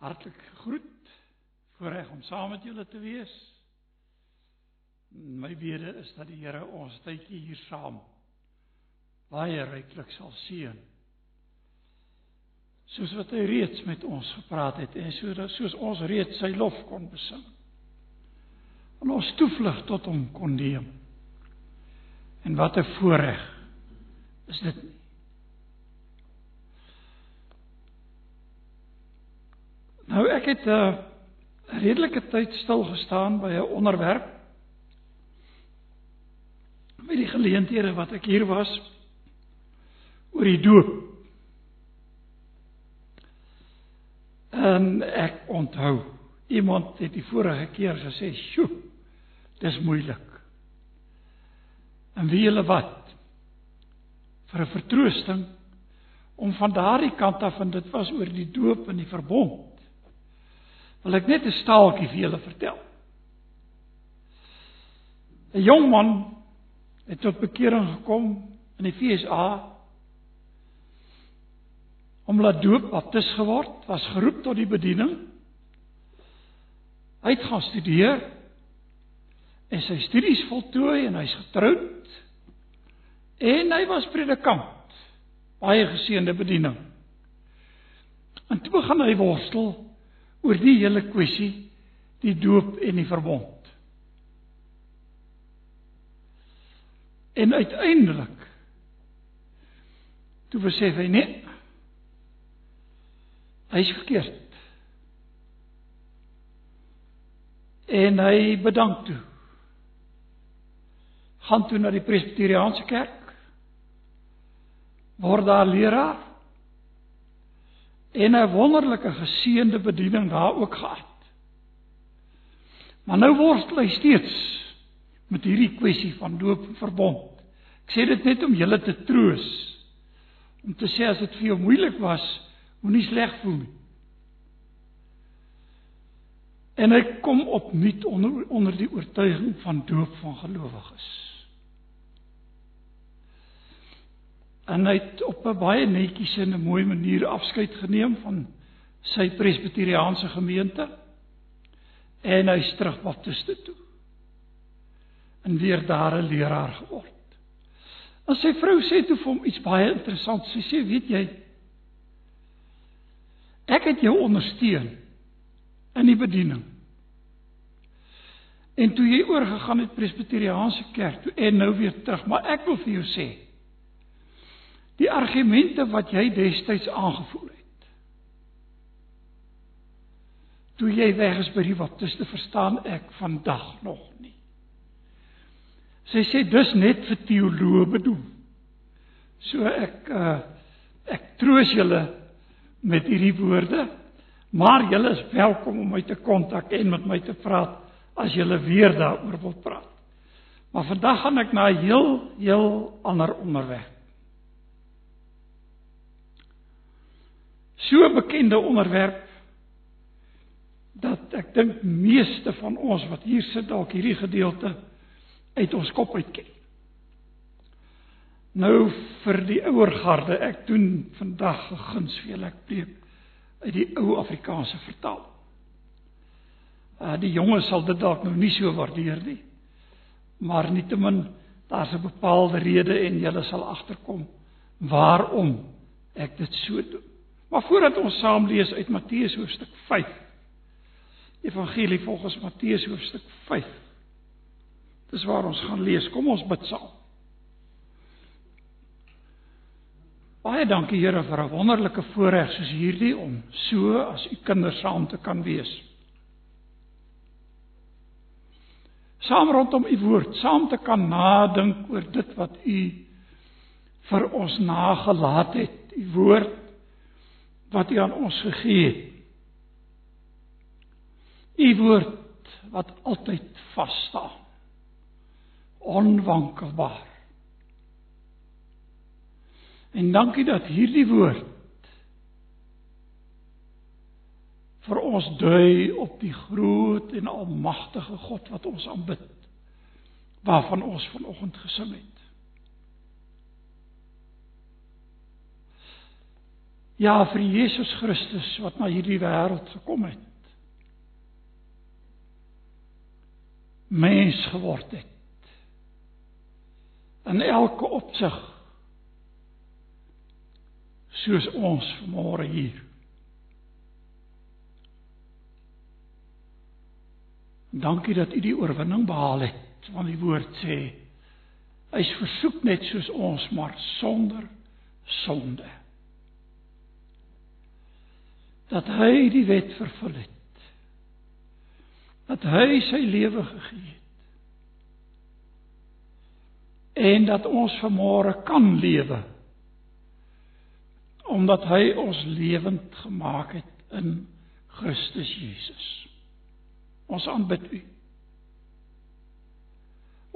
Hartlik gegroet. Voorreg om saam met julle te wees. My bede is dat die Here ons tydjie hier saam baie ryklik sal seën. Soos wat hy reeds met ons gepraat het en so soos ons reeds sy lof kon besing. En ons toevlug tot hom kon neem. En wat 'n voorreg is dit nie. Nou ek het 'n uh, redelike tyd stil gestaan by 'n onderwerp met die geleenthede wat ek hier was oor die doop. En ek onthou iemand het die vorige keer gesê, "Sjoe, dis moeilik." En wie hulle wat vir 'n vertroosting om van daardie kant af en dit was oor die doop en die verbond wil ek net 'n staaltjie vir julle vertel. 'n Jong man het tot bekering gekom in die FSA om laat doop baptis geword, was geroep tot die bediening. Hy het gaan studeer en sy studies voltooi en hy's getroud. En hy was predikant. Baie geseënde bediening. En toe begin hy worstel oor die hele kwessie die doop en die verbond. En uiteindelik toe besef hy net hy's verkeerd. En hy bedank toe. Gaan toe na die Presbyteriaanse kerk. Word daar leraar en 'n wonderlike geseënde bediening daar ook gehad. Maar nou worstel hy steeds met hierdie kwessie van doop en verbond. Ek sê dit net om julle te troos. Om te sê as dit vir jou moeilik was, moenie sleg voel nie. En hy kom opnuut onder onder die oortuiging van doop van gelowiges. En hy het op 'n baie netjies en 'n mooi manier afskeid geneem van sy presbiteriaanse gemeente en hy is terug baptiste toe en weer daar 'n leraar geword. En sy vrou sê toe vir hom iets baie interessant. Sy sê, "Weet jy, ek het jou ondersteun in die bediening. En toe jy oorgegaan het presbiteriaanse kerk toe en nou weer terug, maar ek wil vir jou sê, die argumente wat jy destyds aangevoer het. Toe jy weg is by die baptiste verstaan ek vandag nog nie. Sy sê dis net vir teoloë bedoel. So ek uh ek troos julle met hierdie woorde, maar julle is welkom om my te kontak en met my te praat as julle weer daaroor wil praat. Maar vandag gaan ek na 'n heel heel ander onderwerp. So bekende onderwerp dat ek dink meeste van ons wat hier sit dalk hierdie gedeelte uit ons kop uitken. Nou vir die ouer garde, ek doen vandag geguns vir julle ek preek uit die ou Afrikaanse vertaling. Uh die jonges sal dit dalk nou nie so waardeer nie. Maar nietemin daar's 'n bepaalde rede en julle sal agterkom waarom ek dit so doen. Maar voordat ons saam lees uit Matteus hoofstuk 5. Evangelie volgens Matteus hoofstuk 5. Dis waar ons gaan lees. Kom ons bid saam. Baie dankie Here vir 'n wonderlike voorreg soos hierdie om so as u kinders saam te kan wees. Saam rondom u woord, saam te kan nadink oor dit wat u vir ons nagelaat het, u woord wat U aan ons gegee het. U woord wat altyd vas staan. Onwankelbaar. En dankie dat hierdie woord vir ons dui op die groot en almagtige God wat ons aanbid. Waarvan ons vanoggend gesing het. Ja, vir Jesus Christus wat na hierdie wêreld gekom het. Mens geword het. In elke opsig soos ons vanmôre hier. Dankie dat u die oorwinning behaal het, want die woord sê hy's versoek net soos ons, maar sonder sonde. Dat hy die wet vervul het. Dat hy sy lewe gegee het. En dat ons vanmôre kan lewe omdat hy ons lewend gemaak het in Christus Jesus. Ons aanbid U.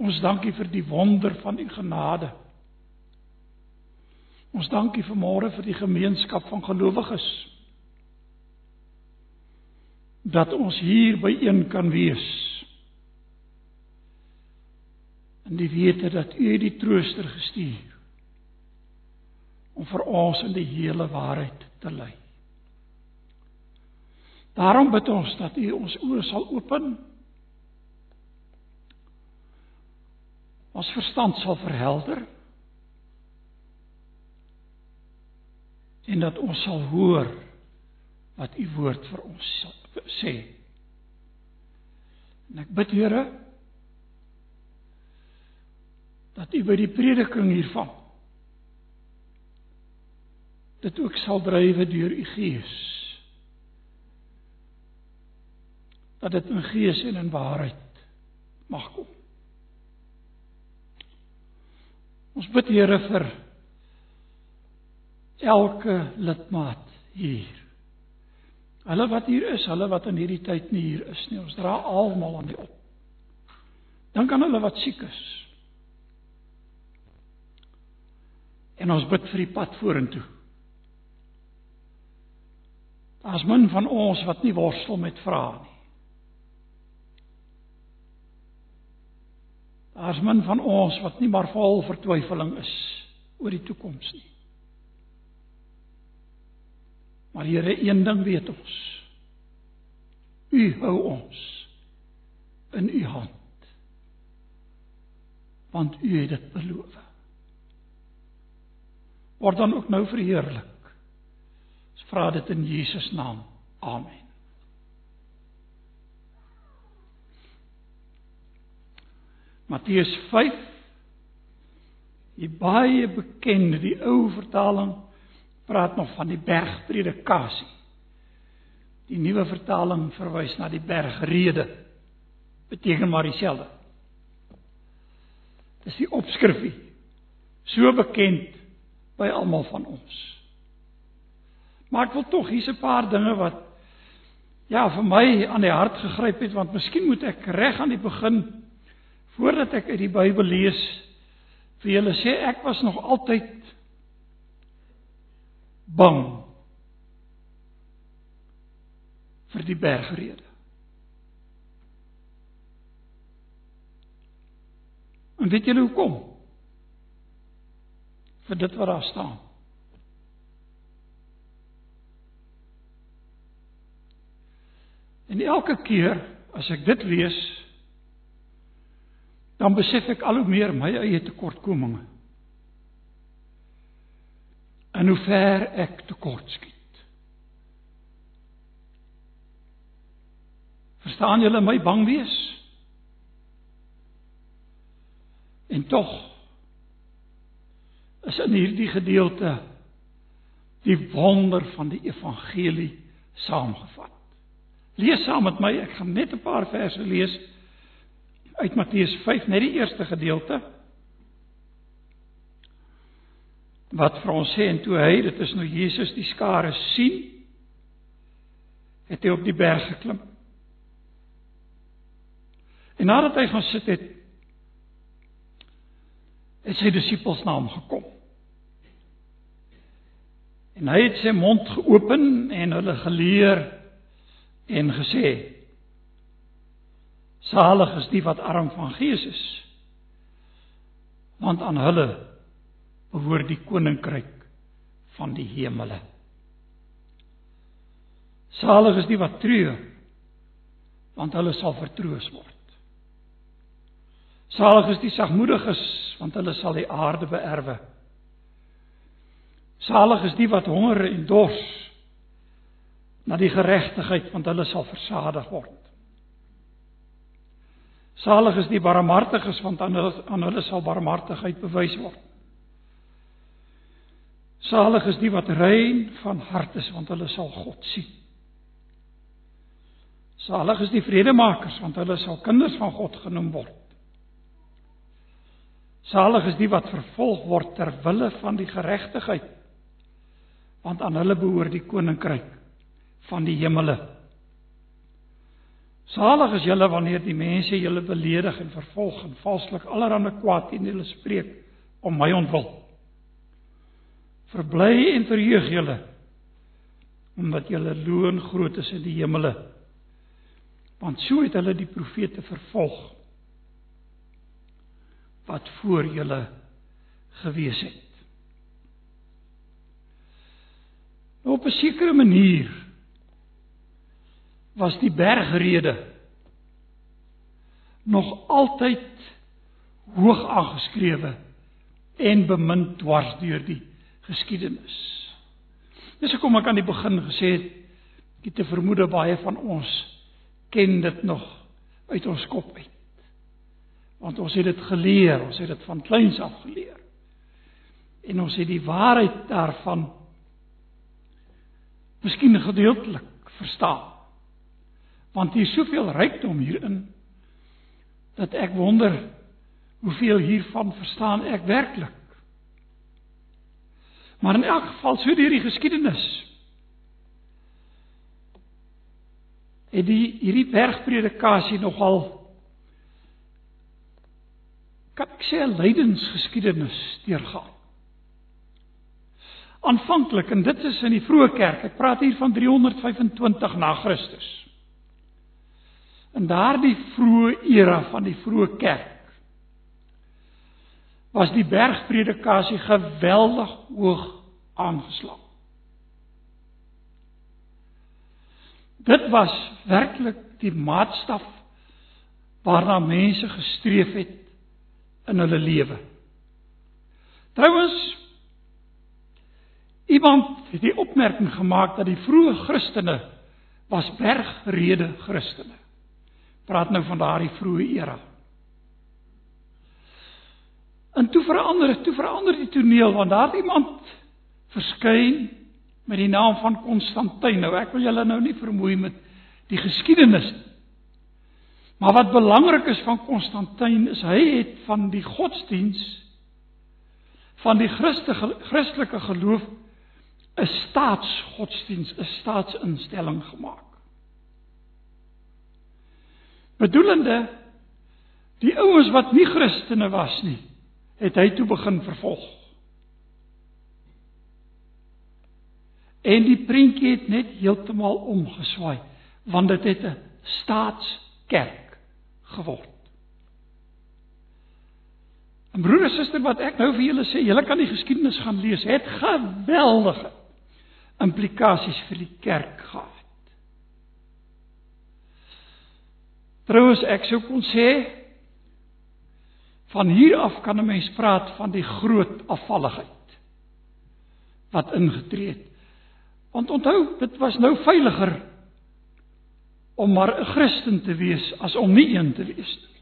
Ons dankie vir die wonder van U genade. Ons dankie vanmôre vir die gemeenskap van gelowiges. Dat ons hier by een kan wees. En die wete dat U die trooster gestuur om vir ons in die hele waarheid te lei. Daarom bid ons dat U ons oë sal open. Ons verstand sal verhelder. En dat ons sal hoor wat U woord vir ons sê. En ek bid Here dat U by die prediking hiervan dit ook sal drywe deur u gees. Dat dit in gees en in waarheid mag kom. Ons bid Here vir elke lidmaat hier. Hulle wat hier is, hulle wat in hierdie tyd nie hier is nie. Ons dra almal aan die op. Dink aan hulle wat siek is. En ons bid vir die pad vorentoe. Daar's min van ons wat nie worstel met vrae nie. Daar's min van ons wat nie maar vol vertwyfeling is oor die toekoms nie. Maar Here, een ding weet ons. U hou ons in u hand. Want u het dit beloof. Word dan ook nou verheerlik vra dit in Jesus naam. Amen. Matteus 5 Die baie bekende, die ou vertaling praat nog van die bergpredikasie. Die nuwe vertaling verwys na die bergrede. Beteken maar dieselfde. Dis die opskrifie. So bekend by almal van ons. Maar ek wil tog hier's 'n paar dinge wat ja, vir my aan die hart gegryp het want miskien moet ek reg aan die begin voordat ek uit die Bybel lees vir julle sê ek was nog altyd bang vir die bergrede. En weet julle hoekom? Vir dit wat daar staan. En elke keer as ek dit lees, dan besef ek al hoe meer my eie tekortkominge. En hoe ver ek tekort skiet. Verstaan julle my bang wees? En tog is in hierdie gedeelte die wonder van die evangelie saamgevat. Lees saam met my, ek gaan net 'n paar verse lees uit Matteus 5, net die eerste gedeelte. Wat vir ons sê en toe hy, dit is nou Jesus die skare sien, het hy op die berg geklim. En nadat hy gaan sit het, het sy disippels na hom gekom. En hy het sy mond geopen en hulle geleer en gesê Salig is die wat arm van gees is want aan hulle behoort die koninkryk van die hemele. Salig is die wat treur, want hulle sal vertroos word. Salig is die sagmoediges, want hulle sal die aarde beerwe. Salig is die wat honger en dors na die geregtigheid, want hulle sal versadig word. Salig is die barmhartiges, want aan hulle aan hulle sal barmhartigheid bewys word. Salig is die wat rein van hart is, want hulle sal God sien. Salig is die vredemakers, want hulle sal kinders van God genoem word. Salig is die wat vervolg word ter wille van die geregtigheid, want aan hulle behoort die koninkryk van die hemele. Salig is julle wanneer die mense julle beledig en vervolg en valslik allerlei kwaad teen julle spreek om my ontwil. Verbly en verheug julle omdat julle loon groot is in die hemele. Want so het hulle die profete vervolg wat voor julle gewees het. Nou op 'n sekere manier was die bergrede nog altyd hoog aangeskrewe en bemind dwars deur die geskiedenis. Dis hoekom ek aan die begin gesê het ek het te vermoed baie van ons ken dit nog uit ons kop uit. Want ons het dit geleer, ons het dit van kleins af geleer. En ons het die waarheid daarvan miskien gedeeltelik verstaan. Want hier is soveel rykdom hierin dat ek wonder hoeveel hiervan verstaan ek werklik. Maar in elk geval so deur die geskiedenis het die hierdie bergpredikasie nogal kan ek sê 'n lydensgeskiedenis deurgaan. Aanvanklik en dit is in die vroeë kerk. Ek praat hier van 325 na Christus. In daardie vroeë era van die vroeë kerk was die bergpredikasie geweldig hoog aangeslaan. Dit was werklik die maatstaf waarna mense gestreef het in hulle lewe. Trouwens iemand het die opmerking gemaak dat die vroeë Christene was bergrede Christene. Praat nou van daardie vroeë era. En toe verander dit, toe verander die toneel want daar iemand verskyn met die naam van Konstantin. Nou ek wil julle nou nie vermoei met die geskiedenis nie. Maar wat belangrik is van Konstantin is hy het van die godsdiens van die Christelike Christelike geloof 'n staatsgodsdiens, 'n staatsinstelling gemaak. Bedoelende die ouens wat nie Christene was nie, het hy toe begin vervolg. En die prentjie het net heeltemal omgeswaai, want dit het 'n staatskerk geword. En broer en suster, wat ek nou vir julle sê, julle kan die geskiedenis gaan lees, het geweldige implikasies vir die kerk gehad. Trouwens ek sou kon sê van hier af kan 'n mens praat van die groot afvalligheid wat ingetree het. Want onthou, dit was nou veiliger om maar 'n Christen te wees as om nie een te wees nie.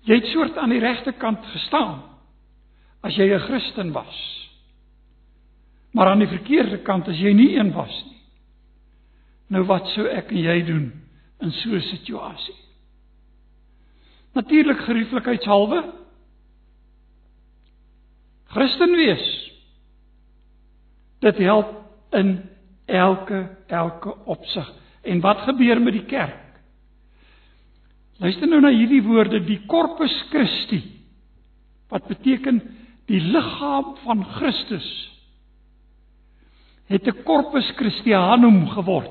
Jy het soort aan die regte kant gestaan as jy 'n Christen was. Maar aan die verkeerde kant as jy nie een was nie. Nou wat sou ek en jy doen in so 'n situasie? Natuurlik gerieflikheidshalwe Christen wees. Dit help in elke elke opsig. En wat gebeur met die kerk? Luister nou na hierdie woorde, die corpus Christi. Wat beteken die liggaam van Christus? Het 'n corpus Christianum geword,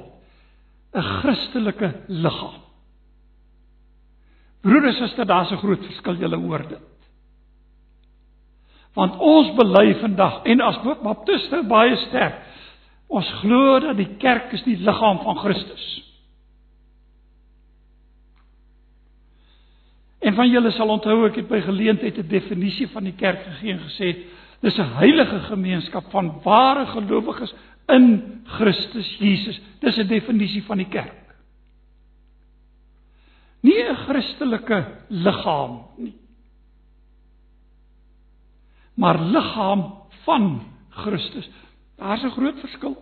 'n Christelike liggaam. Broeders en susters, daar's 'n groot verskil julle hoor dit. Want ons bely vandag en as baptiste baie sterk Ons glo dat die kerk is die liggaam van Christus. En van julle sal onthou ek het by geleentheid 'n definisie van die kerk gegee en gesê dis 'n heilige gemeenskap van ware gelowiges in Christus Jesus. Dis 'n definisie van die kerk. Nie 'n Christelike liggaam nie. Maar liggaam van Christus. Daar's 'n groot verskil.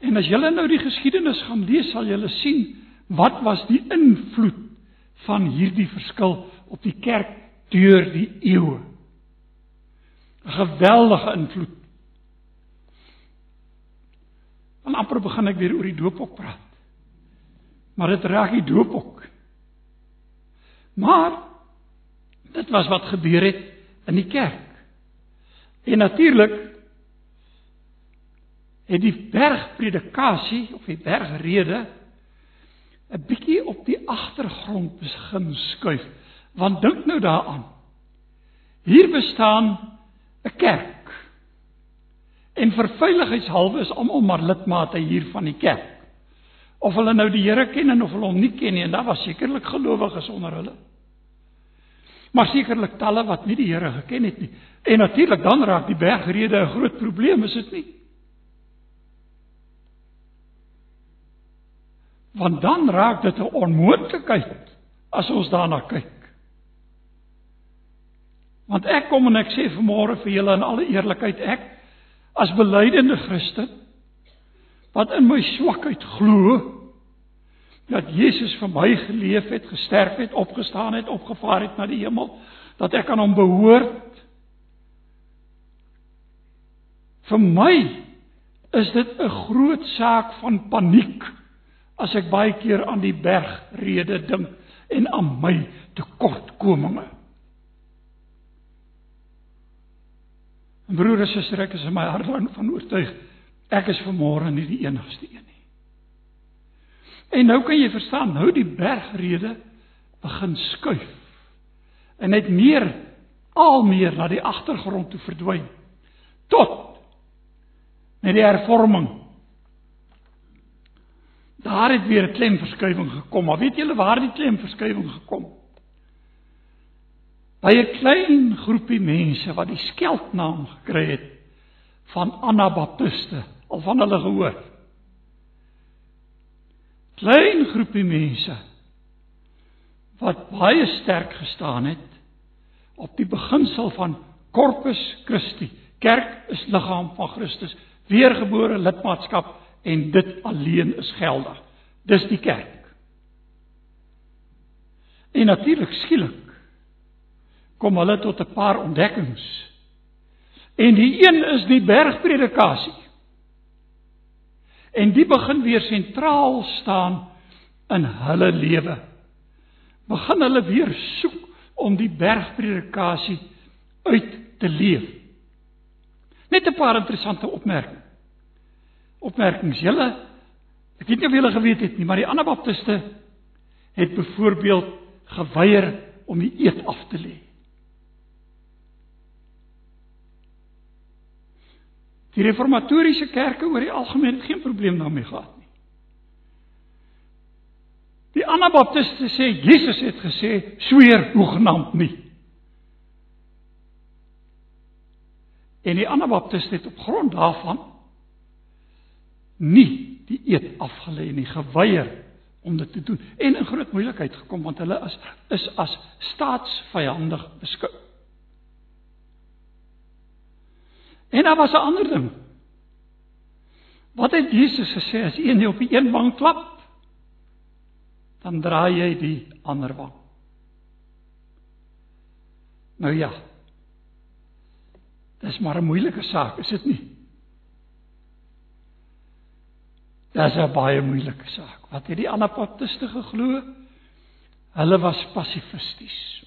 En as julle nou die geskiedenis gaan lees, sal julle sien wat was die invloed van hierdie verskil op die kerk deur die eeue. 'n Geweldige invloed. Dan amper begin ek weer oor die doop ook praat. Maar dit raak die doop ook. Maar dit was wat gebeur het in die kerk. En natuurlik het die bergpredikasie of die bergrede 'n bietjie op die agtergrond begin skuif. Want dink nou daaraan. Hier bestaan 'n kerk. En vir veiligheidshalwe is almal maar lidmate hier van die kerk. Of hulle nou die Here ken en of hulle hom nie ken nie, en daar was sekerlik gelowiges onder hulle. Maar sekerlik talle wat nie die Here geken het nie. En natuurlik dan raak die bergrede 'n groot probleem, is dit nie? Want dan raak dit 'n onmoontlikheid as ons daarna kyk. Want ek kom en ek sê vanmôre vir julle in alle eerlikheid ek as belydende Christen wat in my swakheid glo dat Jesus vir my geleef het, gesterf het, opgestaan het, opgevaar het na die hemel, dat ek aan hom behoort. Vir my is dit 'n groot saak van paniek as ek baie keer aan die bergrede dink en aan my tekortkominge. En broer en suster, ek is in my hart van oortuig ek is vanmôre nie die enigste een nie. En nou kan jy verstaan, nou die bergrede begin skuif. En net meer al meer na die agtergrond toe verdwyn tot met die hervorming Daar het weer 'n klemverskywing gekom, maar weet julle waar die klemverskywing gekom het? By 'n klein groepie mense wat die skeldnaam gekry het van Anabaptiste, al van hulle gehoor. Klein groepie mense wat baie sterk gestaan het op die beginsel van Corpus Christi. Kerk is liggaam van Christus, weergebore lidmaatskap en dit alleen is geldig. Dis die kerk. En natuurlik skielik kom hulle tot 'n paar ontdekkings. En die een is die bergpredikasie. En die begin weer sentraal staan in hulle lewe. Begin hulle weer soek om die bergpredikasie uit te leef. Net 'n paar interessante opmerkings opmerkings. Julle ek weet nie of julle geweet het nie, maar die Anabaptiste het byvoorbeeld geweier om die eed af te lê. Die reformatoriese kerke oor die algemeen het geen probleem daarmee gehad nie. Die Anabaptiste sê Jesus het gesê sweer hoegenaamd nie. En die Anabaptiste het op grond daarvan nie die eed afgelê nie, geweier om dit te doen en in groot moeilikheid gekom want hulle is is as staatsvyandig beskou. En daar was 'n ander ding. Wat het Jesus gesê as een nie op die een wang klap dan draai jy die ander wang. Nou ja. Dis maar 'n moeilike saak, is dit nie? Dis 'n baie moeilike saak. Wat het die anabaptiste geglo? Hulle was pasifisties.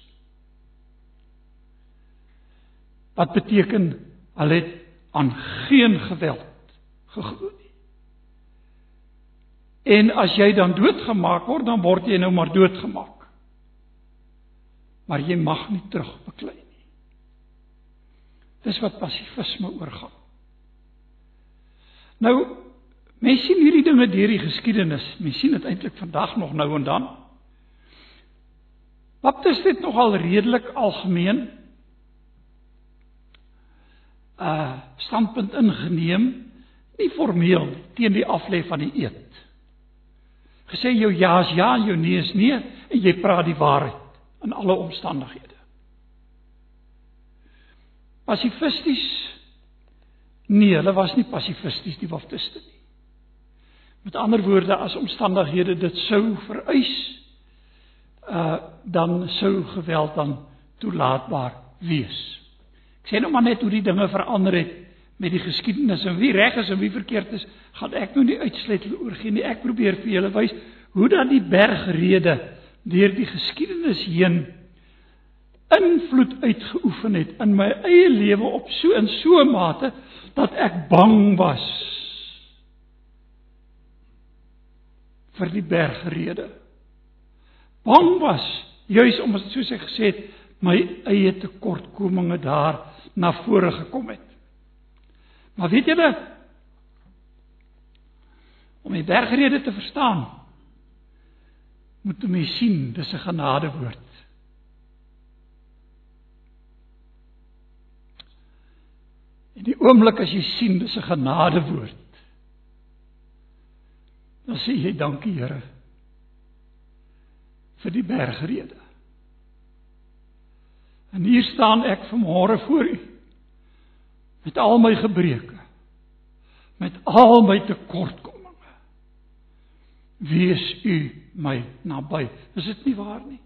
Wat beteken hulle het aan geen geweld geglo nie. En as jy dan doodgemaak word, dan word jy nou maar doodgemaak. Maar jy mag nie terugbeklei nie. Dis wat pasifisme oorgaan. Nou mense sien hierdie dinge deur die geskiedenis. Mense sien dit eintlik vandag nog nou en dan. Is dit nogal redelik algemeen? Uh standpunt ingeneem, nie formeel teen die aflê van die eed. Gesê jou ja is ja en jou nee is nee en jy praat die waarheid in alle omstandighede. Pasifisties Nee, hulle was nie pasifisties die baptiste nie. Met ander woorde, as omstandighede dit sou vereis, uh dan sou geweld dan toelaatbaar wees. Ek sê nou maar net hoe die dinge verander het met die geskiedenis en wie reg is en wie verkeerd is, gaan ek nou nie uitsluit oor gee nie. Ek probeer vir julle wys hoe dan die bergrede deur die geskiedenis heen invloed uitgeoefen het in my eie lewe op so in so 'n mate dat ek bang was vir die bergrede. Bang was juis omdat soos ek gesê het my eie tekortkominge daar na vore gekom het. Maar weet julle om die bergrede te verstaan moet jy sien dis 'n genadewoord. En die oomblik as jy sien dis 'n genadewoord. Dan sê jy dankie Here vir die bergrede. En hier staan ek vanmôre voor u met al my gebreke, met al my tekortkominge. Wees u my naby. Is dit nie waar nie?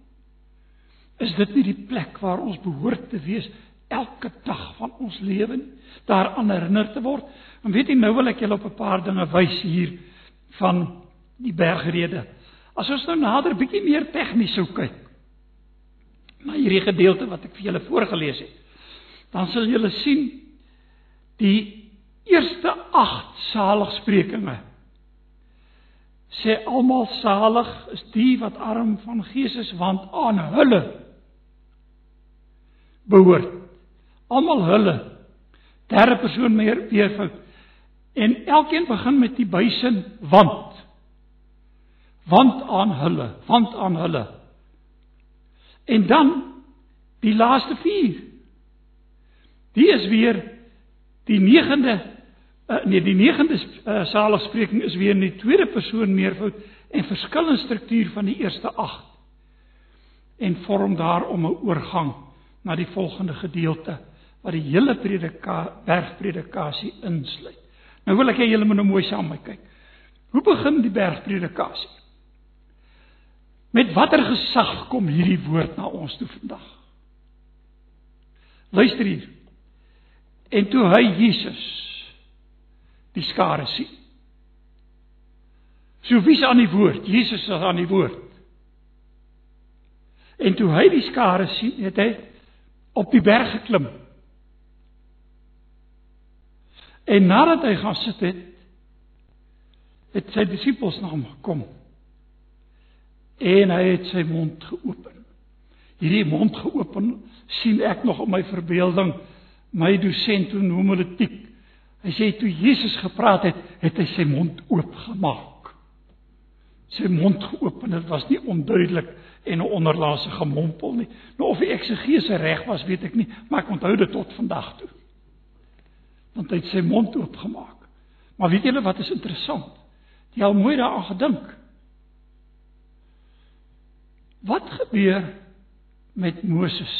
Is dit nie die plek waar ons behoort te wees elke dag van ons lewe daaraan herinner te word. En weet jy nou wil ek julle op 'n paar dinge wys hier van die bergrede. As ons nou nader bietjie meer tegnies sou kyk na hierdie gedeelte wat ek vir julle voorgeles het, dan sal julle sien die eerste 8 saligsprekinge sê almal salig is die wat arm van gees is want aan hulle behoort Almal hulle. Derde persoon meer weervoud. En elkeen begin met die bysin want. Want aan hulle, want aan hulle. En dan die laaste 4. Die is weer die 9de uh, eh, nee die 9de uh, saligspreking is weer in die tweede persoon meervoud en verskillende struktuur van die eerste 8 en vorm daarom 'n oorgang na die volgende gedeelte wat die hele predika bergpredikasie insluit. Nou wil ek hê julle moet nou mooi saam met my kyk. Hoe begin die bergpredikasie? Met watter gesag kom hierdie woord na ons toe vandag? Luister hier. En toe hy Jesus die skare sien. So wie's aan die woord? Jesus is aan die woord. En toe hy die skare sien, het hy op die berg geklim En nadat hy gaan sit het, het sy disippels na hom gekom. En hy het sy mond geopen. Hierdie mond geopen sien ek nog in my verbeelding my dosent toen homiletiek. Hy sê toe Jesus gepraat het, het hy sy mond oopgemaak. Sy mond geopen, dit was nie onduidelik en 'n onderlaase gemompel nie. Nou of die eksegese reg was, weet ek nie, maar ek onthou dit tot vandag toe want hy het sy mond oopgemaak. Maar weet julle wat is interessant? Jy al mooi daaraan gedink. Wat gebeur met Moses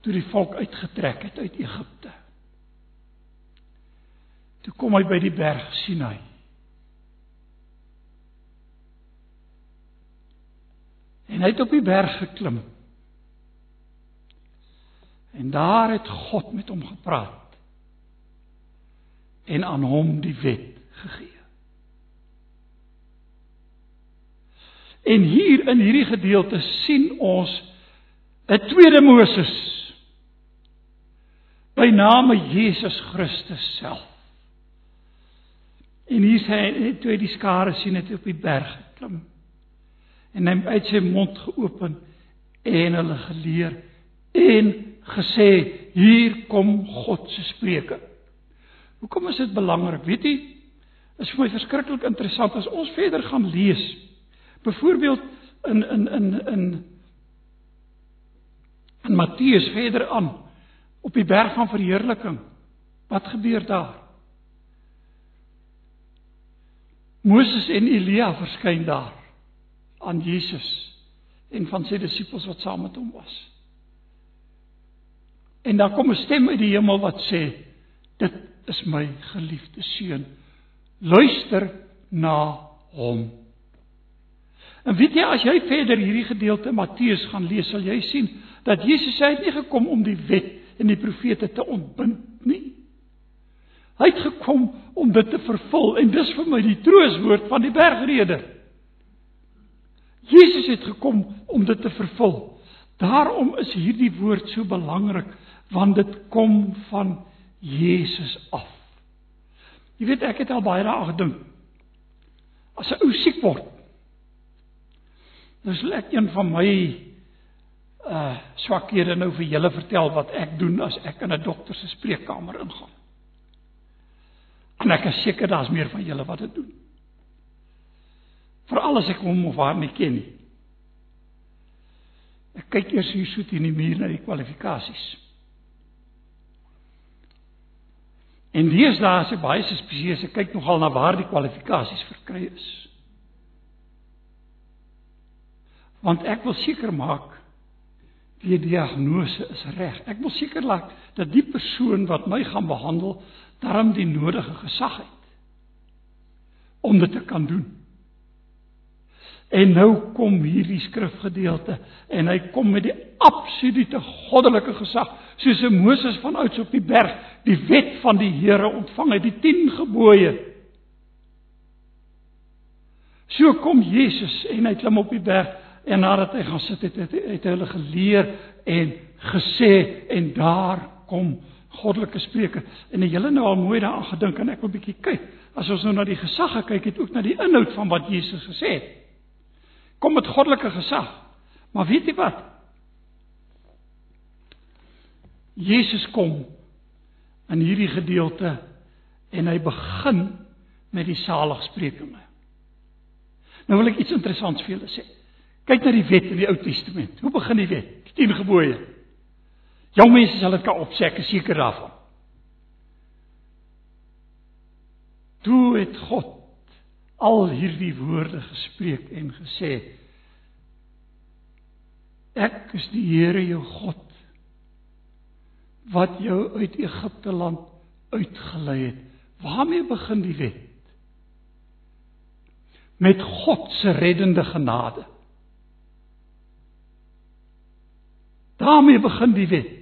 toe die volk uitgetrek het uit Egipte? Toe kom hy by die berg Sinai. En hy het op die berg geklim. En daar het God met hom gepraat en aan hom die wet gegee. En hier in hierdie gedeelte sien ons 'n tweede Moses by name Jesus Christus self. En hier sê hy toe hy die skare sien het op die berg geklim en hy uit sy mond geopen en hulle geleer en gesê hier kom God se spreker Hoekom is dit belangrik? Weet jy, is vir my verskriklik interessant as ons verder gaan lees. Byvoorbeeld in in in in in Matteus verder aan op die berg van verheerliking. Wat gebeur daar? Moses en Elia verskyn daar aan Jesus en van sy disippels wat saam met hom was. En dan kom 'n stem uit die hemel wat sê: "Dit is my geliefde seun. Luister na hom." En weet jy as jy verder hierdie gedeelte Matteus gaan lees, sal jy sien dat Jesus sê hy het nie gekom om die wet en die profete te ontbind nie. Hy het gekom om dit te vervul en dis vir my die trooswoord van die bergrede. Jesus het gekom om dit te vervul. Daarom is hierdie woord so belangrik want dit kom van Jesus af. Jy weet ek het al baie daaraan gedink. As 'n ou siek word, sal ek een van my uh swakhede nou vir julle vertel wat ek doen as ek in 'n dokter se spreekkamer ingaan. En ek is seker daar's meer van julle wat dit doen. Veral as ek hom of haar nie ken nie. Ek kyk eers hier soet in die muur na die kwalifikasies. En deesdae is dit baie spesies, ek kyk nogal na waar die kwalifikasies verkry is. Want ek wil seker maak die diagnose is reg. Ek wil seker laat dat die persoon wat my gaan behandel darm die nodige gesag het om dit te kan doen. En nou kom hierdie skrifgedeelte en hy kom met die absolute goddelike gesag soos Moses van ouds op die berg die wet van die Here ontvang het, die 10 gebooie. So kom Jesus en hy klim op die berg en nadat hy gaan sit het, het, het hy hulle geleer en gesê en daar kom goddelike spreuke. En jy hele nou al mooi daaraan gedink en ek wil bietjie kyk. As ons nou na die gesag gekyk het, ook na die inhoud van wat Jesus gesê het kom met goddelike gesag. Maar weet jy wat? Jesus kom in hierdie gedeelte en hy begin met die saligsprekinge. Nou wil ek iets interessants vir julle sê. Kyk na die wet in die Ou Testament. Hoe begin die wet? Die 10 gebooie. Jong mense sal dit kan opsê, ek is seker daarvan. Toe het God al hierdie woorde gespreek en gesê Ek is die Here jou God wat jou uit Egipte land uitgelei het. Waarmee begin die wet? Met God se reddende genade. Daarmee begin die wet.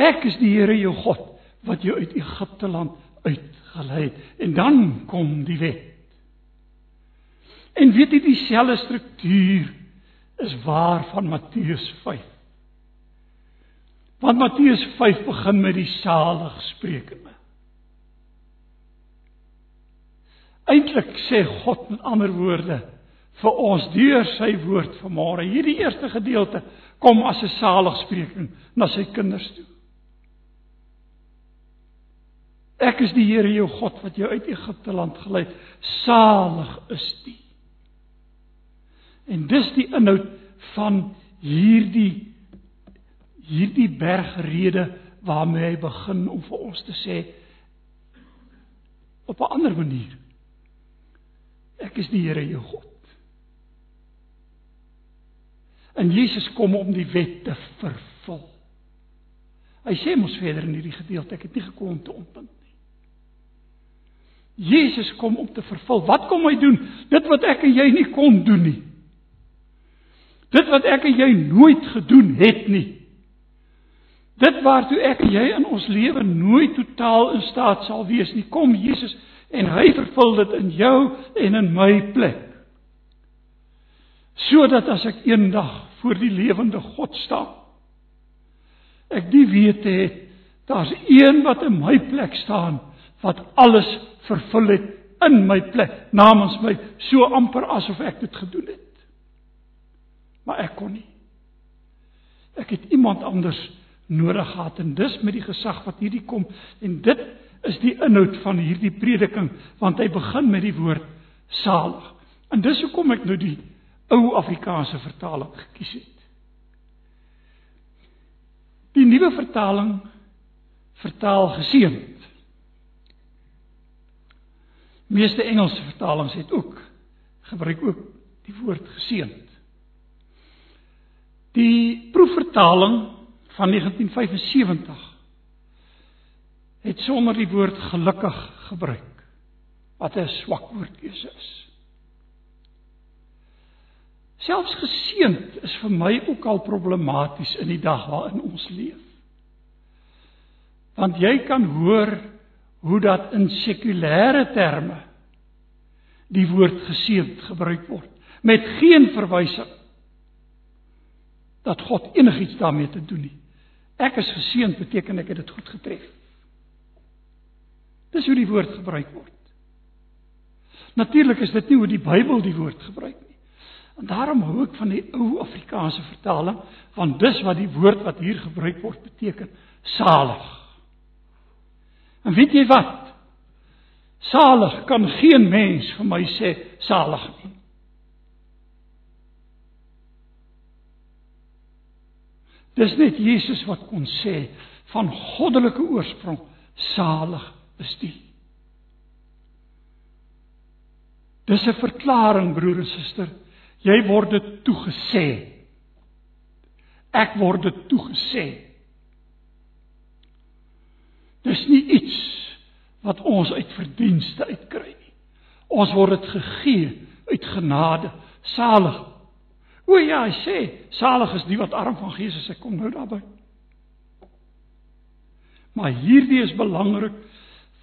Ek is die Here jou God wat jou uit Egipte land uitgelei het en dan kom die wet. En weet jy dieselfde struktuur is waar van Matteus 5. Want Matteus 5 begin met die saligsprekinge. Eintlik sê God met ander woorde vir ons deur sy woord vanmôre. Hierdie eerste gedeelte kom as 'n saligspreking na sy kinders toe. Ek is die Here jou God wat jou uit Egipte land gelei het. Salig is die En dis die inhoud van hierdie hierdie bergrede waarmee hy begin om vir ons te sê op 'n ander manier. Ek is die Here jou God. En Jesus kom om die wet te vervul. Hy sê mos verder in hierdie gedeelte, ek het nie gekom om te ontbind nie. Jesus kom om te vervul. Wat kom hy doen? Dit wat ek en jy nie kon doen nie. Dit wat ek en jy nooit gedoen het nie. Dit waartoe ek en jy in ons lewe nooit totaal in staat sal wees nie. Kom Jesus en hy vervul dit in jou en in my plek. Sodat as ek eendag voor die lewende God staan, ek die wete het daar's een wat in my plek staan wat alles vervul het in my plek namens my so amper asof ek dit gedoen het maar ek kon nie. Ek het iemand anders nodig gehad en dis met die gesag wat hierdie kom en dit is die inhoud van hierdie prediking want hy begin met die woord salig. En dis hoekom ek nou die ou Afrikaanse vertaling gekies het. Die nuwe vertaling vertaal geseënd. Meeste Engelse vertalings het ook gebruik ook die woord geseënd. Die proefvertaling van 1975 het sonder die woord gelukkig gebruik wat 'n swak woordkeuse is. Selfs geseënd is vir my ook al problematies in die dag waarin ons leef. Want jy kan hoor hoe dat in sekulêre terme die woord geseënd gebruik word met geen verwysing dat God enigiets daarmee te doen het. Ek is geseënd beteken ek het dit goed getref. Dis hoe die woord gebruik word. Natuurlik is dit nie hoe die Bybel die woord gebruik nie. En daarom hou ek van die ou Afrikaanse vertaling, want dis wat die woord wat hier gebruik word beteken, salig. En weet jy wat? Salig kan geen mens vir my sê salig nie. Dis net Jesus wat kon sê van goddelike oorsprong salig is die. Dis 'n verklaring broer en suster. Jy word dit toegesê. Ek word dit toegesê. Dis nie iets wat ons uit verdienste uitkry nie. Ons word dit gegee uit genade, salig. O ja, hy sê, salig is die wat arm van gees is. Ek kom nou daarby. Maar hierdie is belangrik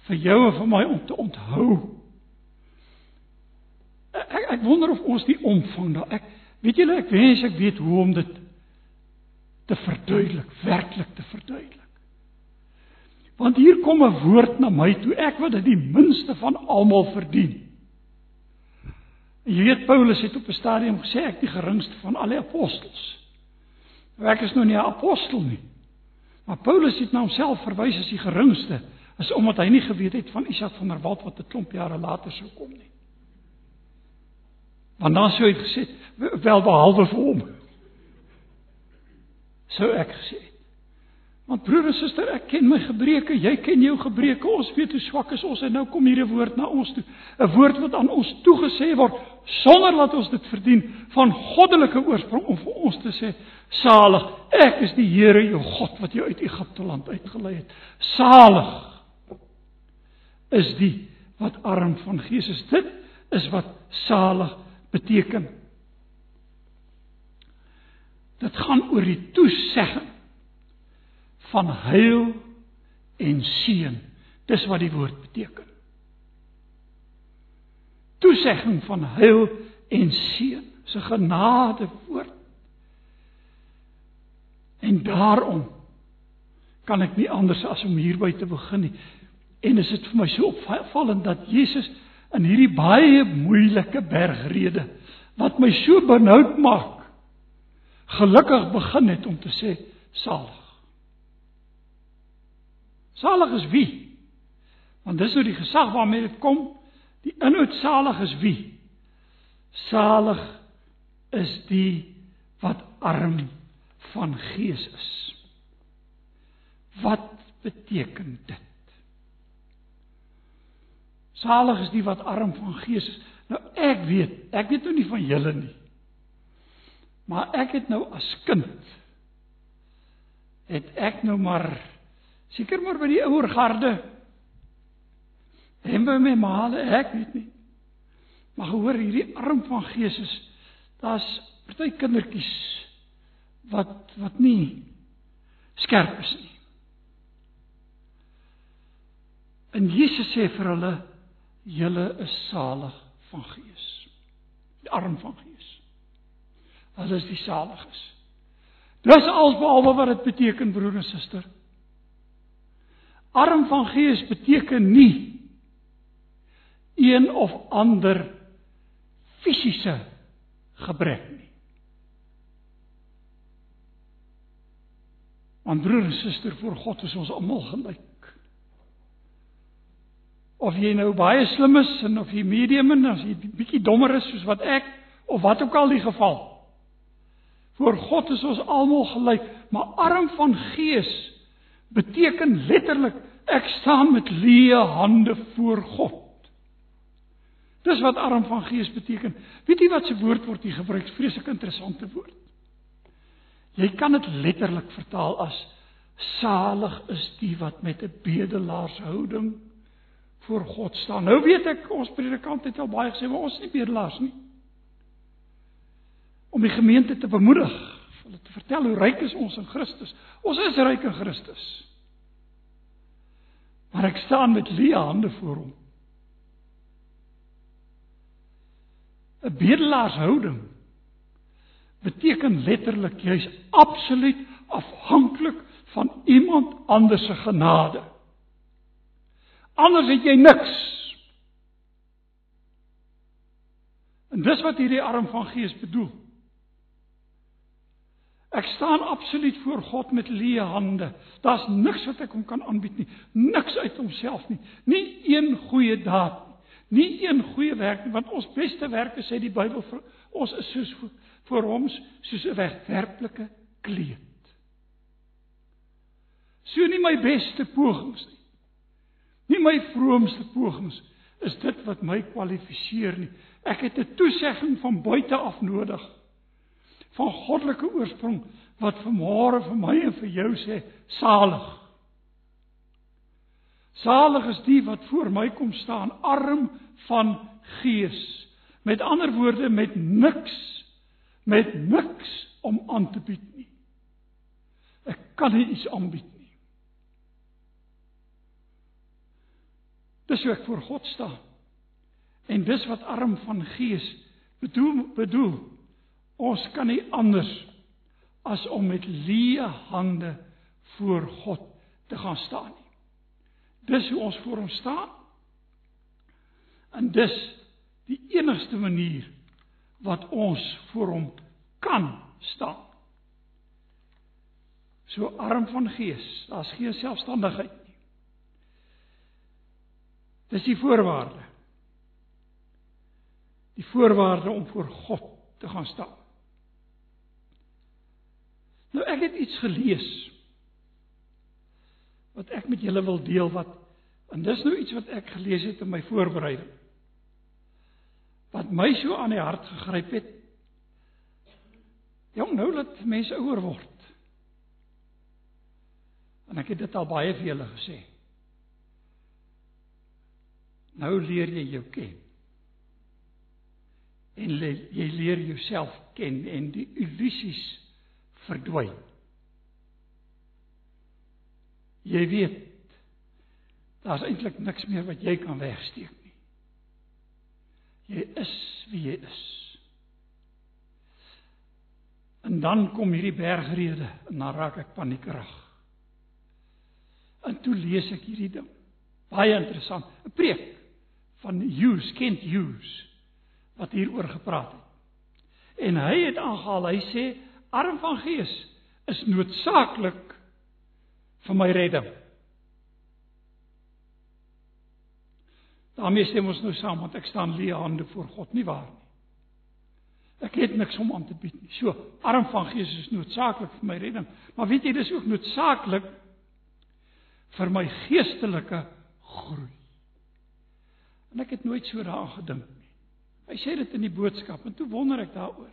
vir jou en vir my om te onthou. Ek ek wonder of ons die omvang daar ek weet julle ek wens ek weet hoe om dit te verduidelik, werklik te verduidelik. Want hier kom 'n woord na my toe, ek wat dit die minste van almal verdien. Jy weet Paulus het op 'n stadium gesê ek die geringste van al die apostels. Nou ek is nou nie 'n apostel nie. Maar Paulus het na homself verwys as die geringste is omdat hy nie geweet het van Isak van der Walt wat 'n klomp jare later sou kom nie. Want dan sou hy gesê wel behalwe vir hom. Sou ek gesê. Want broer en suster, ek ken my gebreke, jy ken jou gebreke. Ons weet hoe swak is ons en nou kom hier 'n woord na ons toe. 'n Woord wat aan ons toegesê word sonder dat ons dit verdien van goddelike oorsprong om vir ons te sê: "Salig, ek is die Here jou God wat jou uit Egipte land uitgelei het." Salig is die wat arm van gees is. Dit is wat salig beteken. Dit gaan oor die toesegging van heil en seën. Dis wat die woord beteken. Toesegging van heil en seën. 'n genade woord. En daarom kan ek nie anders as om hierby te begin nie. En is dit vir my so opvallend dat Jesus in hierdie baie moeilike bergrede wat my so benoud maak gelukkig begin het om te sê salig. Salig is wie? Want dis nou die gesag waarmee dit kom. Die inhoud salig is wie? Salig is die wat arm van gees is. Wat beteken dit? Salig is die wat arm van gees is. Nou ek weet, ek weet nou nie van julle nie. Maar ek het nou as kind het ek nou maar seker maar by die ouer garde en by my maale, ek weet nie. Maar hoor hierdie arm van gees is daar's party kindertjies wat wat nie skerp is nie. En Jesus sê vir hulle julle is salig van gees. Die arm van gees. Hulle is die saliges. Dis alsbehalwe wat dit beteken broer en suster. Arm van gees beteken nie een of ander fisiese gebrek nie. Want broer en suster, voor God is ons almal gelyk. Of jy nou baie slim is en of jy medium is, as jy bietjie dommer is soos wat ek of wat ook al die geval. Voor God is ons almal gelyk, maar arm van gees beteken letterlik ek staan met leë hande voor God. Dis wat arm van gees beteken. Weet jy wat se woord word hier gebruik? Vreeslik interessante woord. Jy kan dit letterlik vertaal as salig is die wat met 'n bedelaarshouding voor God staan. Nou weet ek ons predikant het al baie gesê, maar ons is nie bedelaars nie. Om die gemeente te bemoedig, hulle te vertel hoe ryk is ons in Christus. Ons is ryk in Christus. Maar ek staan met leë hande voor hom. 'n Bedelaarshouding beteken letterlik jy's absoluut afhanklik van iemand anders se genade. Anders het jy niks. En dis wat hierdie arm van gees bedoel. Ek staan absoluut voor God met leë hande. Daar's niks wat ek hom kan aanbied nie. Niks uit homself nie. Nie een goeie daad nie. Nie een goeie werk nie, want ons beste werke sê die Bybel vir ons is soos vir hom soos 'n wegwerplike kleed. So nie my beste pogings nie. Nie my vroomste pogings is dit wat my kwalifiseer nie. Ek het 'n toesegging van buite af nodig van goddelike oorsprong wat vanmôre vir my en vir jou sê salig. Salig is die wat voor my kom staan arm van gees. Met ander woorde met niks met niks om aan te bied nie. Ek kan nie iets aanbied Dis hoe ek voor God staan. En dis wat arm van gees bedoel bedoel. Ons kan nie anders as om met leë hande voor God te gaan staan nie. Dis hoe ons voor hom staan. En dis die enigste manier wat ons voor hom kan staan. So arm van gees, daar's geen selfstandigheid Dis die voorwaarde. Die voorwaarde om voor God te gaan staan. Nou ek het iets gelees wat ek met julle wil deel wat en dis nou iets wat ek gelees het in my voorbereiding. Wat my so aan die hart gegryp het. Jong, nou dat mense ouer word. En ek het dit al baie vir julle gesê. Nou leer jy jou ken. En le, jy leer jouself ken en die illusies verdwyn. Jy weet daar's eintlik niks meer wat jy kan wegsteek nie. Jy is wie jy is. En dan kom hierdie bergrede en dan raak ek paniekerig. En toe lees ek hierdie ding. Baie interessant. 'n Preek van Hughes, Kent Hughes wat hieroor gepraat het. En hy het aangehaal, hy sê arm van gees is noodsaaklik vir my redding. daarmee stem ons nou saam want ek staan leë hande voor God nie waar nie. Ek het niks om aan te bied nie. So, arm van gees is noodsaaklik vir my redding, maar weet jy dis ook noodsaaklik vir my geestelike groei. En ek het nooit so daaraan gedink nie. Hy sê dit in die boodskap en toe wonder ek daaroor.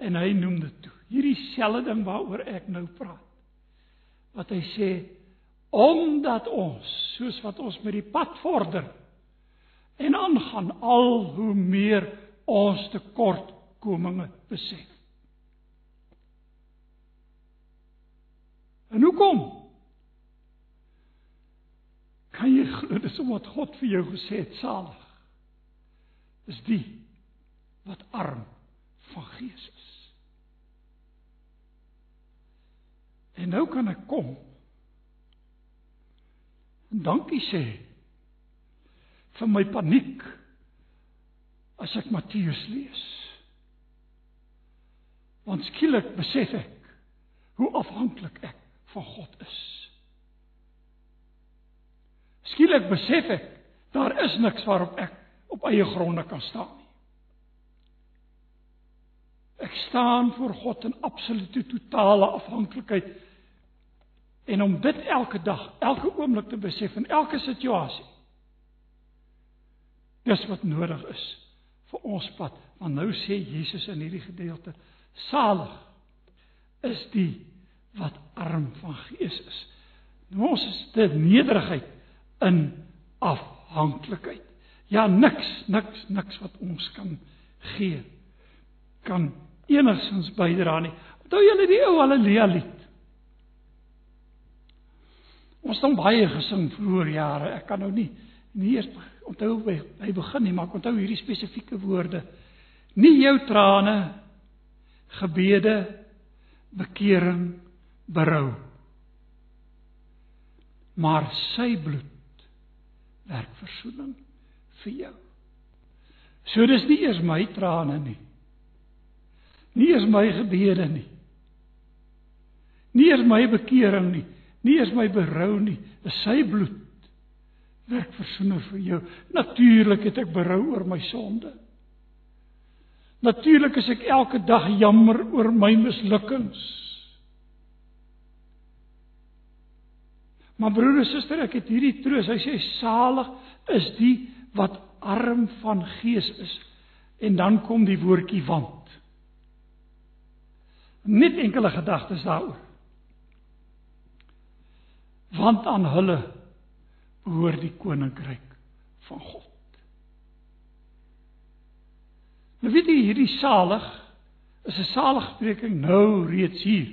En hy noem dit toe. Hierdie selfde ding waaroor ek nou praat. Wat hy sê omdat ons soos wat ons met die pad vorder en aangaan al hoe meer ons tekortkominge besef. En hoekom? Kan jy glo dis omdat God vir jou gesê het salig? Is die wat arm van gees is. En nou kan ek kom. En dankie sê vir my paniek as ek Matteus lees. Want skielik besef ek hoe afhanklik ek van God is. Skielik besef ek Daar is niks waarop ek op eie gronde kan staan nie. Ek staan voor God in absolute totale afhanklikheid en om dit elke dag, elke oomblik te besef in elke situasie. Dis wat nodig is vir ons pad. Want nou sê Jesus in hierdie gedeelte: Salig is die wat arm van gees is. Nou ons is dit nederigheid in afhanklikheid. Ja niks, niks, niks wat ons kan gee kan enigsins bydra nie. Onthou julle die ou haleluja lied? Ons het hom baie gesing vroeër jare. Ek kan nou nie nie eers onthou by hy begin nie, maar ek onthou hierdie spesifieke woorde. Nie jou trane gebede bekering berou. Maar sy bloed werk verzoening vir jou. So dis nie eers my trane nie. Nie eers my gebede nie. Nie eers my bekering nie, nie eers my berou nie, dis sy bloed werk verzoening vir jou. Natuurlik het ek berou oor my sonde. Natuurlik is ek elke dag jammer oor my mislukkings. Maar broer en suster, ek het hierdie troos. Hy sê salig is die wat arm van gees is. En dan kom die woordjie want. Net enkele gedagtes daaroor. Want aan hulle behoort die koninkryk van God. Nou weet jy hierdie salig is 'n saligspreking nou reeds hier.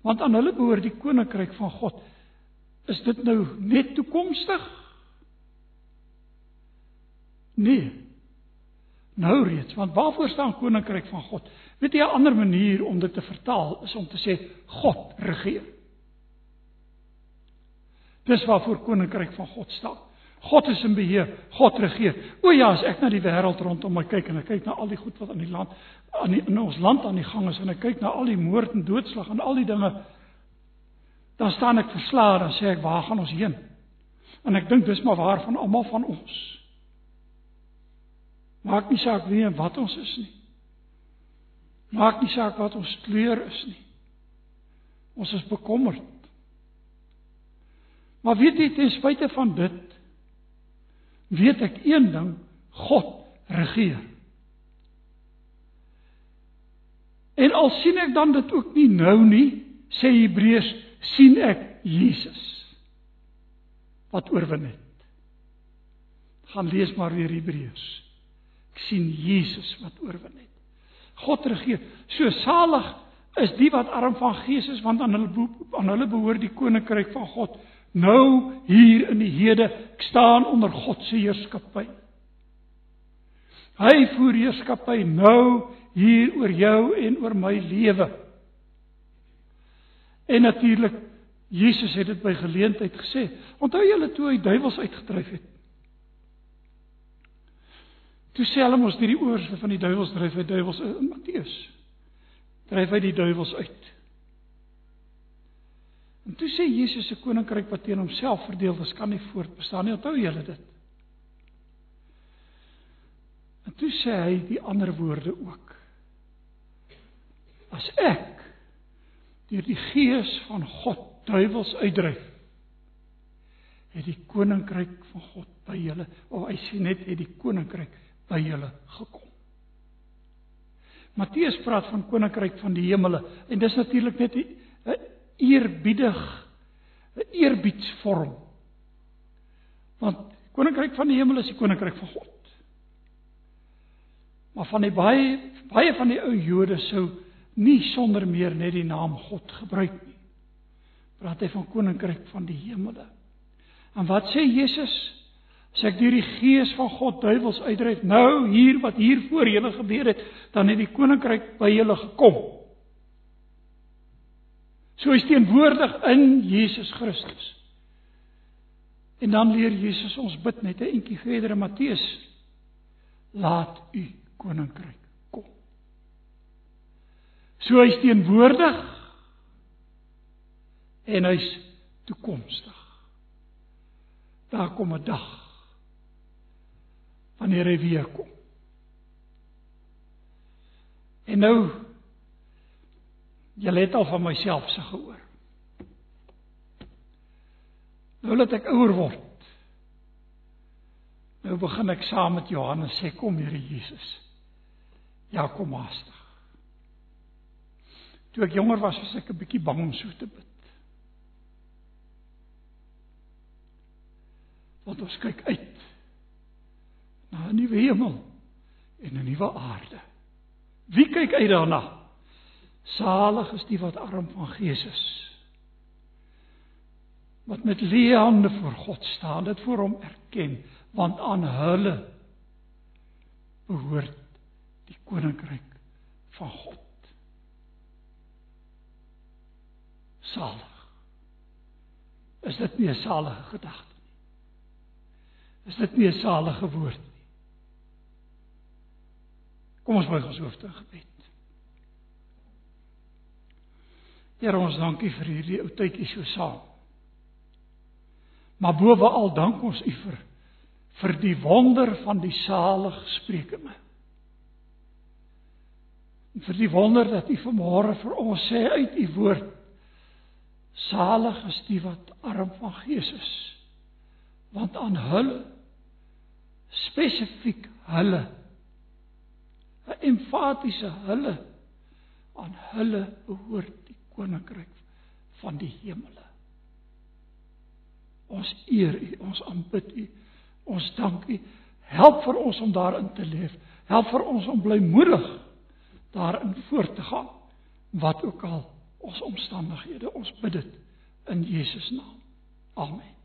Want aan hulle behoort die koninkryk van God. Is dit nou net toekomstig? Nee. Nou reeds, want waarvoor staan koninkryk van God? Weet jy 'n ander manier om dit te vertaal is om te sê God regeer. Dis waarvoor koninkryk van God staan. God is in beheer, God regeer. O ja, as ek na die wêreld rondom my kyk en ek kyk na al die goed wat aan die land aan die, in ons land aan die gang is en ek kyk na al die moord en doodslag en al die dinge dan staan ek verslae dan sê ek waar gaan ons heen? En ek dink dis maar waar van almal van ons. Maak nie saak wie en wat ons is nie. Maak nie saak wat ons kleur is nie. Ons is bekommerd. Maar weet jy ten spyte van dit weet ek een ding, God regeer. En al sien ek dan dit ook nie nou nie, sê Hebreërs, sien ek Jesus wat oorwin het. Gaan lees maar weer Hebreërs. Ek sien Jesus wat oorwin het. God regeer. So salig is die wat arm van gees is want aan hulle aan hulle behoort die koninkryk van God nou hier in die hede ek staan onder God se heerskappy. Hy voer heerskappy nou hier oor jou en oor my lewe. En natuurlik Jesus het dit by geleentheid gesê. Onthou julle toe hy duiwels uitgedryf het? Toe sê hulle mos hierdie oors van die duiwels dryf hy duiwels in Matteus. Dryf hy die duiwels uit. En toe sê Jesus se koninkryk wat teen homself verdeel is, kan nie voortbestaan nie. Onthou julle dit? En toe sê hy die ander woorde ook. As ek deur die gees van God duiwels uitdryf, het die koninkryk van God by julle, of hy sê net het die koninkryk by julle gekom. Matteus praat van koninkryk van die hemele en dis natuurlik net 'n eerbiedig 'n eerbiedsvorm. Want koninkryk van die hemel is die koninkryk van God. Maar van die baie baie van die ou Jode sou nie sonder meer net die naam God gebruik nie. Praat hy van koninkryk van die hemele. En wat sê Jesus? As ek deur die gees van God duiwels uitdryf, nou hier wat hier voor julle gebeur het, dan het die koninkryk by julle gekom. So is teenwoordig in Jesus Christus. En dan leer Jesus ons bid net 'n entjie verder in Matteus. Laat u koninkryk. So hy's teenwoordig en hy's toekomstig. Daar kom 'n dag wanneer hy weer kom. En nou jy het al van myself se gehoor. Nou dat ek ouer word. Nou begin ek saam met Johannes sê kom Here Jesus. Ja kom haastig. Toe ek jonger was, was ek 'n bietjie bang om so te bid. Want ons kyk uit na 'n nuwe hemel en 'n nuwe aarde. Wie kyk uit daarna? Salig is die wat arm van gees is. Wat met leë hande voor God staan, dit voor hom erken, want aan hulle behoort die koninkryk van God. Salig. Is dit nie 'n salige gedagte nie? Is dit nie 'n salige woord nie? Kom ons buig ons hoofde in gebed. Here ons dankie vir hierdie ou tydjie so saam. Maar bowe al dank ons U vir vir die wonder van die salig sprekinge. En vir die wonder dat U vanmôre vir ons sê uit U woord salig is die wat arm van gees is want aan hulle spesifiek hulle 'n emfatiese hulle aan hulle behoort die koninkryk van die hemele. Ons eer U, ons aanbid U, ons dank U. Help vir ons om daarin te leef. Help vir ons om blymoedig daarin voort te gaan wat ook al ons omstandighede. Ons bid dit in Jesus naam. Amen.